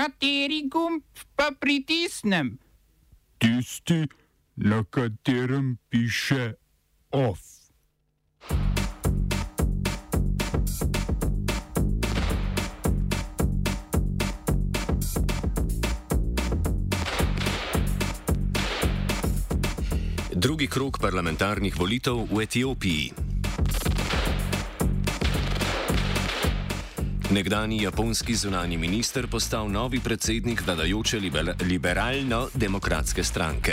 Kateri gumb pa pritisnem? Tisti, na katerem piše OF. Drugi krok parlamentarnih volitev v Etiopiji. Nekdani japonski zunani minister postal novi predsednik vladajoče liberalno-demokratske stranke.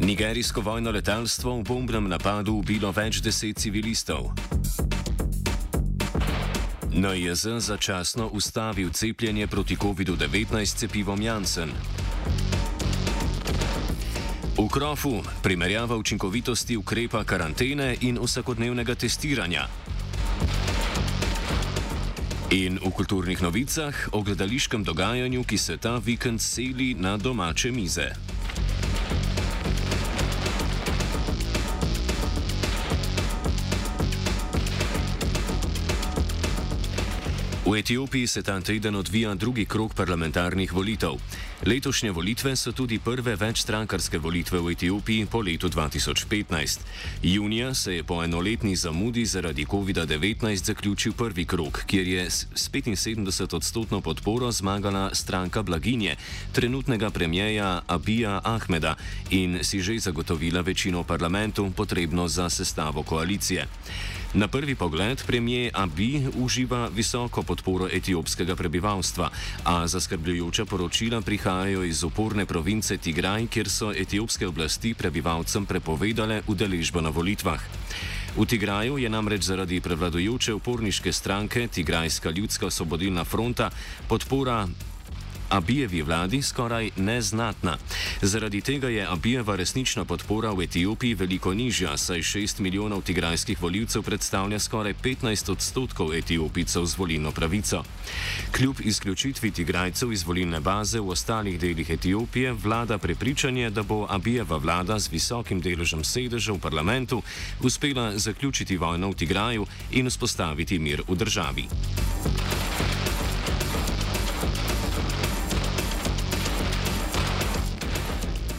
Nigerijsko vojno letalstvo v bombnem napadu ubilo več deset civilistov. NJZ začasno ustavil cepljenje proti COVID-19 cepivom Janssen. V Krofu primerjava učinkovitosti ukrepa karantene in vsakodnevnega testiranja. In v kulturnih novicah o gledališkem dogajanju, ki se ta vikend seli na domače mize. V Etiopiji se ta teden odvija drugi krok parlamentarnih volitev. Letošnje volitve so tudi prve večstrankarske volitve v Etiopiji po letu 2015. Junija se je po enoletni zamudi zaradi COVID-19 zaključil prvi krok, kjer je s 75 odstotno podporo zmagala stranka Blaginje, trenutnega premijeja Abija Ahmeda in si že zagotovila večino v parlamentu, potrebno za sestavo koalicije. Na prvi pogled premijer Abi uživa visoko podporo etiopskega prebivalstva, a zaskrbljujoča poročila prihajajo iz uporne province Tigraj, kjer so etiopske oblasti prebivalcem prepovedale udeležbo na volitvah. V Tigraju je namreč zaradi prevladujoče uporniške stranke Tigrajska ljudska osvobodilna fronta podpora Abijevi vladi skoraj neznatna. Zaradi tega je Abijeva resnična podpora v Etiopiji veliko nižja, saj 6 milijonov tigrajskih voljivcev predstavlja skoraj 15 odstotkov etiopijcev z volilno pravico. Kljub izključitvi tigrajcev iz volilne baze v ostalih delih Etiopije vlada prepričanje, da bo Abijeva vlada z visokim deležem sedeža v parlamentu uspela zaključiti vojno v Tigraju in vzpostaviti mir v državi.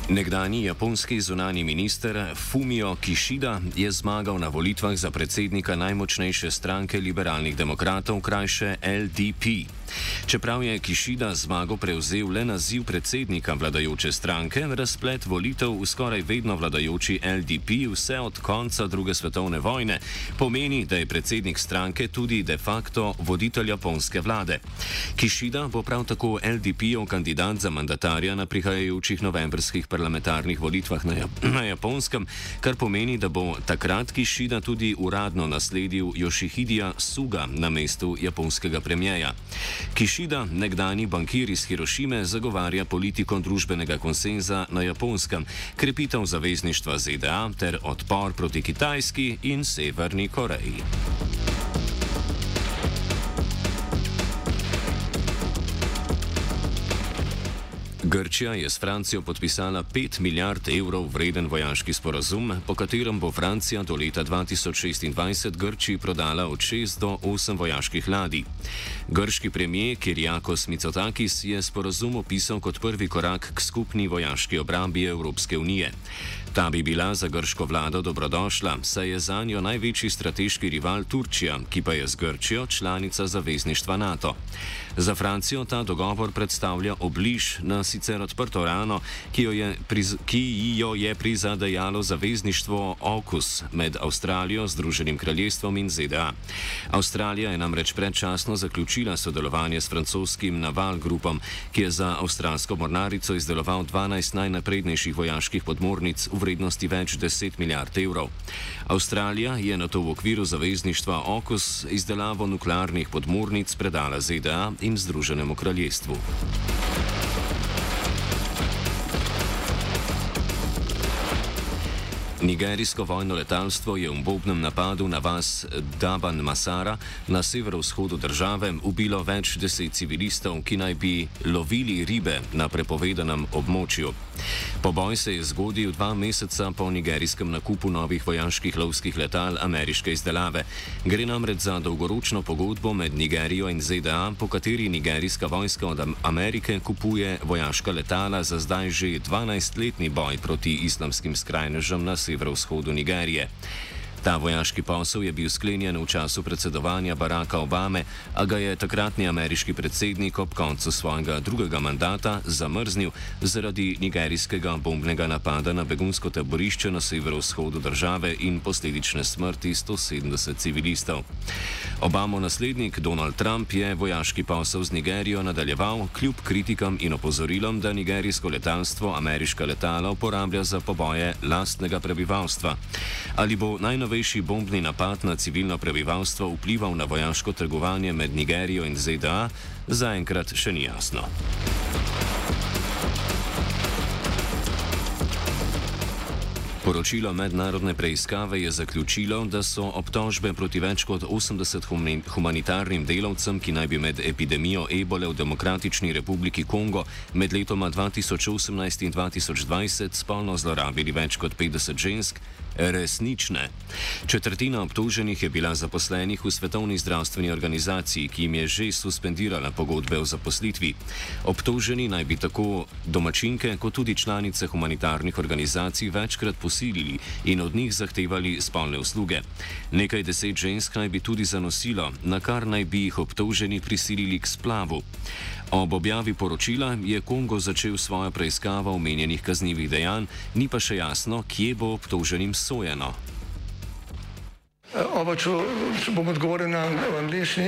Nekdani japonski zunani minister Fumio Kishida je zmagal na volitvah za predsednika najmočnejše stranke liberalnih demokratov, krajše LDP. Čeprav je Kishida zmago prevzel le naziv predsednika vladajoče stranke, razplet volitev v skoraj vedno vladajoči LDP vse od konca druge svetovne vojne pomeni, da je predsednik stranke tudi de facto voditelj japonske vlade. Kishida bo prav tako LDP-ov kandidat za mandatarja na prihajajočih novembrskih parlamentarnih volitvah na, Jap na Japonskem, kar pomeni, da bo takrat Kishida tudi uradno nasledil Yoshihidija Suga na mestu japonskega premijeja. Kishida, nekdani bankir iz Hirošime, zagovarja politiko družbenega konsenza na Japonskem, krepitev zavezništva ZDA ter odpor proti Kitajski in Severni Koreji. Grčija je s Francijo podpisala 5 milijard evrov vreden vojaški sporazum, po katerem bo Francija do leta 2026 Grčiji prodala od 6 do 8 vojaških ladij. Grški premijer Kirjakos Mitsotakis je sporazum opisal kot prvi korak k skupni vojaški obrambi Evropske unije. Ta bi bila za grško vlado dobrodošla, saj je za njo največji strateški rival Turčija, ki pa je z Grčijo članica zavezništva NATO. Za Francijo ta dogovor predstavlja obliž na sicer odprto rano, ki jo je, priz, ki jo je prizadejalo zavezništvo AUKUS med Avstralijo, Združenim kraljestvom in ZDA. Avstralija je namreč predčasno zaključila sodelovanje s francoskim Naval grupom, ki je za avstralsko mornarico izdeloval 12 najnaprednejših vojaških podmornic v vrednosti več 10 milijard evrov. Avstralija je na to v okviru zavezništva AUKUS izdelavo nuklearnih podmornic predala ZDA in Združenemu kraljestvu. Nigerijsko vojno letalstvo je v bombnem napadu na vas Daban Masara na severovzhodu države ubilo več deset civilistov, ki naj bi lovili ribe na prepovedanem območju. Poboj se je zgodil dva meseca po nigerijskem nakupu novih vojaških lovskih letal ameriške izdelave. Gre namreč za dolgoročno pogodbo med Nigerijo in ZDA, po kateri nigerijska vojska od Amerike kupuje vojaška letala za zdaj že 12-letni boj proti islamskim skrajnežem na severovzhodu Nigerije. Ta vojaški posel je bil sklenjen v času predsedovanja Baracka Obame, a ga je takratni ameriški predsednik ob koncu svojega drugega mandata zamrznil zaradi nigerijskega bombnega napada na begunsko taborišče na severovzhodu države in posledične smrti 170 civilistov. Obamo naslednik Donald Trump je vojaški posel z Nigerijo nadaljeval kljub kritikam in opozorilom, da nigerijsko letalstvo ameriška letala uporablja za poboje lastnega prebivalstva. Ali bo najnovejši najnovejši bombni napad na civilno prebivalstvo vplival na vojaško trgovanje med Nigerijo in ZDA, zaenkrat še ni jasno. Poročilo mednarodne preiskave je zaključilo, da so obtožbe proti več kot 80 humanitarnim delavcem, ki naj bi med epidemijo ebole v Demokratični republiki Kongo med letoma 2018 in 2020 spolno zlorabili več kot 50 žensk, resnične. Četrtina obtoženih je bila zaposlenih v Svetovni zdravstveni organizaciji, ki jim je že suspendirala pogodbe o zaposlitvi. Obtoženi naj bi tako domačinke, kot tudi članice humanitarnih organizacij večkrat posilili in od njih zahtevali spolne usluge. Nekaj deset žensk naj bi tudi zanosilo, na kar naj bi jih obtoženi prisilili k splavu. Ob objavi poročila je Kongo začel svojo preiskavo omenjenih kaznjivih dejanj, ni pa še jasno, kje bo obtoženim sojeno. Oba, če, če bom odgovoril na angliški.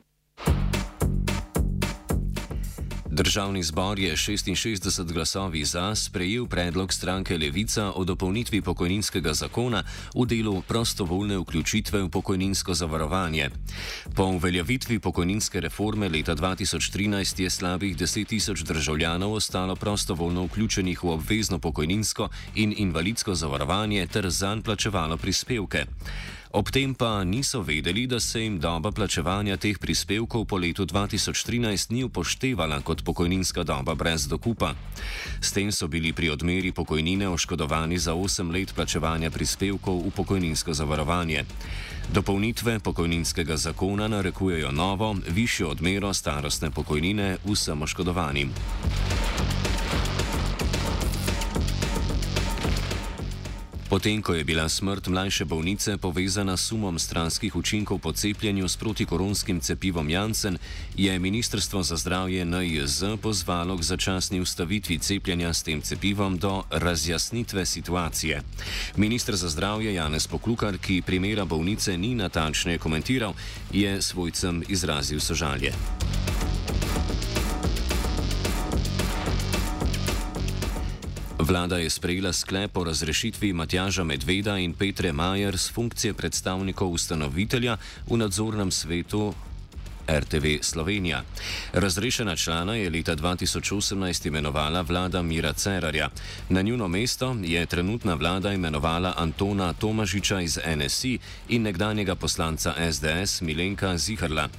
Državni zbor je 66 glasovi za sprejel predlog stranke Levica o dopolnitvi pokojninskega zakona v delu prostovoljne vključitve v pokojninsko zavarovanje. Po uveljavitvi pokojninske reforme leta 2013 je slabih 10 tisoč državljanov ostalo prostovoljno vključenih v obvezno pokojninsko in invalidsko zavarovanje ter zanj plačevalo prispevke. Ob tem pa niso vedeli, da se jim doba plačevanja teh prispevkov po letu 2013 ni upoštevala kot pokojninska doba brez dokupa. S tem so bili pri odmeri pokojnine oškodovani za 8 let plačevanja prispevkov v pokojninsko zavarovanje. Dopolnitve pokojninskega zakona narekujejo novo, višjo odmero starostne pokojnine vsem oškodovanim. Potem, ko je bila smrt mlajše bolnice povezana s sumom stranskih učinkov po cepljenju s protikoronskim cepivom Janssen, je Ministrstvo za zdravje NIZ pozvalo k začasni ustavitvi cepljenja s tem cepivom do razjasnitve situacije. Ministr za zdravje Janez Poklukar, ki primera bolnice ni natančneje komentiral, je svojcem izrazil sožalje. Vlada je sprejela sklep o razrešitvi Matjaža Medveda in Petre Majer z funkcije predstavnikov ustanovitelja v nadzornem svetu RTV Slovenija. Razrešena člana je leta 2018 imenovala vlada Mira Cerarja. Na njuno mesto je trenutna vlada imenovala Antona Tomažiča iz NSI in nekdanjega poslanca SDS Milenka Ziharla.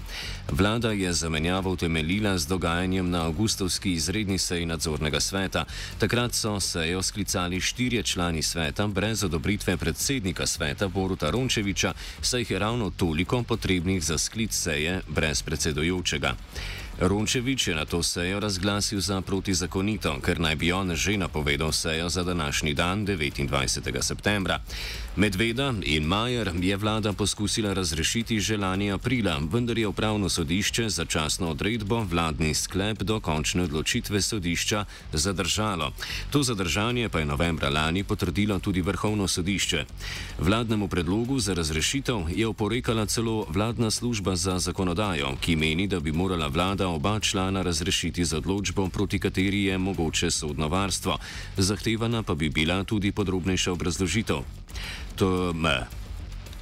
Vlada je zamenjavo utemeljila z dogajanjem na avgustovski izredni seji nadzornega sveta. Takrat so sejo sklicali štirje člani sveta brez odobritve predsednika sveta Boruta Rončeviča, saj jih je ravno toliko potrebnih za sklic seje brez predsedujočega. Rončevič je na to sejo razglasil za protizakonito, ker naj bi on že napovedal sejo za današnji dan, 29. septembra. Medveda in Majer je vlada poskusila razrešiti že lani aprila, vendar je upravno sodišče začasno odredbo vladni sklep do končne odločitve sodišča zadržalo. To zadržanje pa je novembra lani potrdilo tudi vrhovno sodišče. Vladnemu predlogu za razrešitev je oporekala celo vladna služba za zakonodajo, ki meni, da bi morala vlada oba člana razrešiti z odločbo, proti kateri je mogoče sodno varstvo. Zahtevana pa bi bila tudi podrobnejša obrazložitev. To.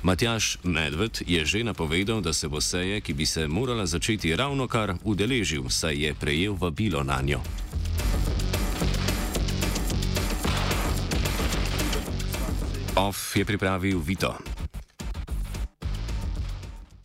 Matjaš Medved je že napovedal, da se bo seje, ki bi se morala začeti ravno kar, udeležil, saj je prejel vabilo na njo. OF je pripravil Vito.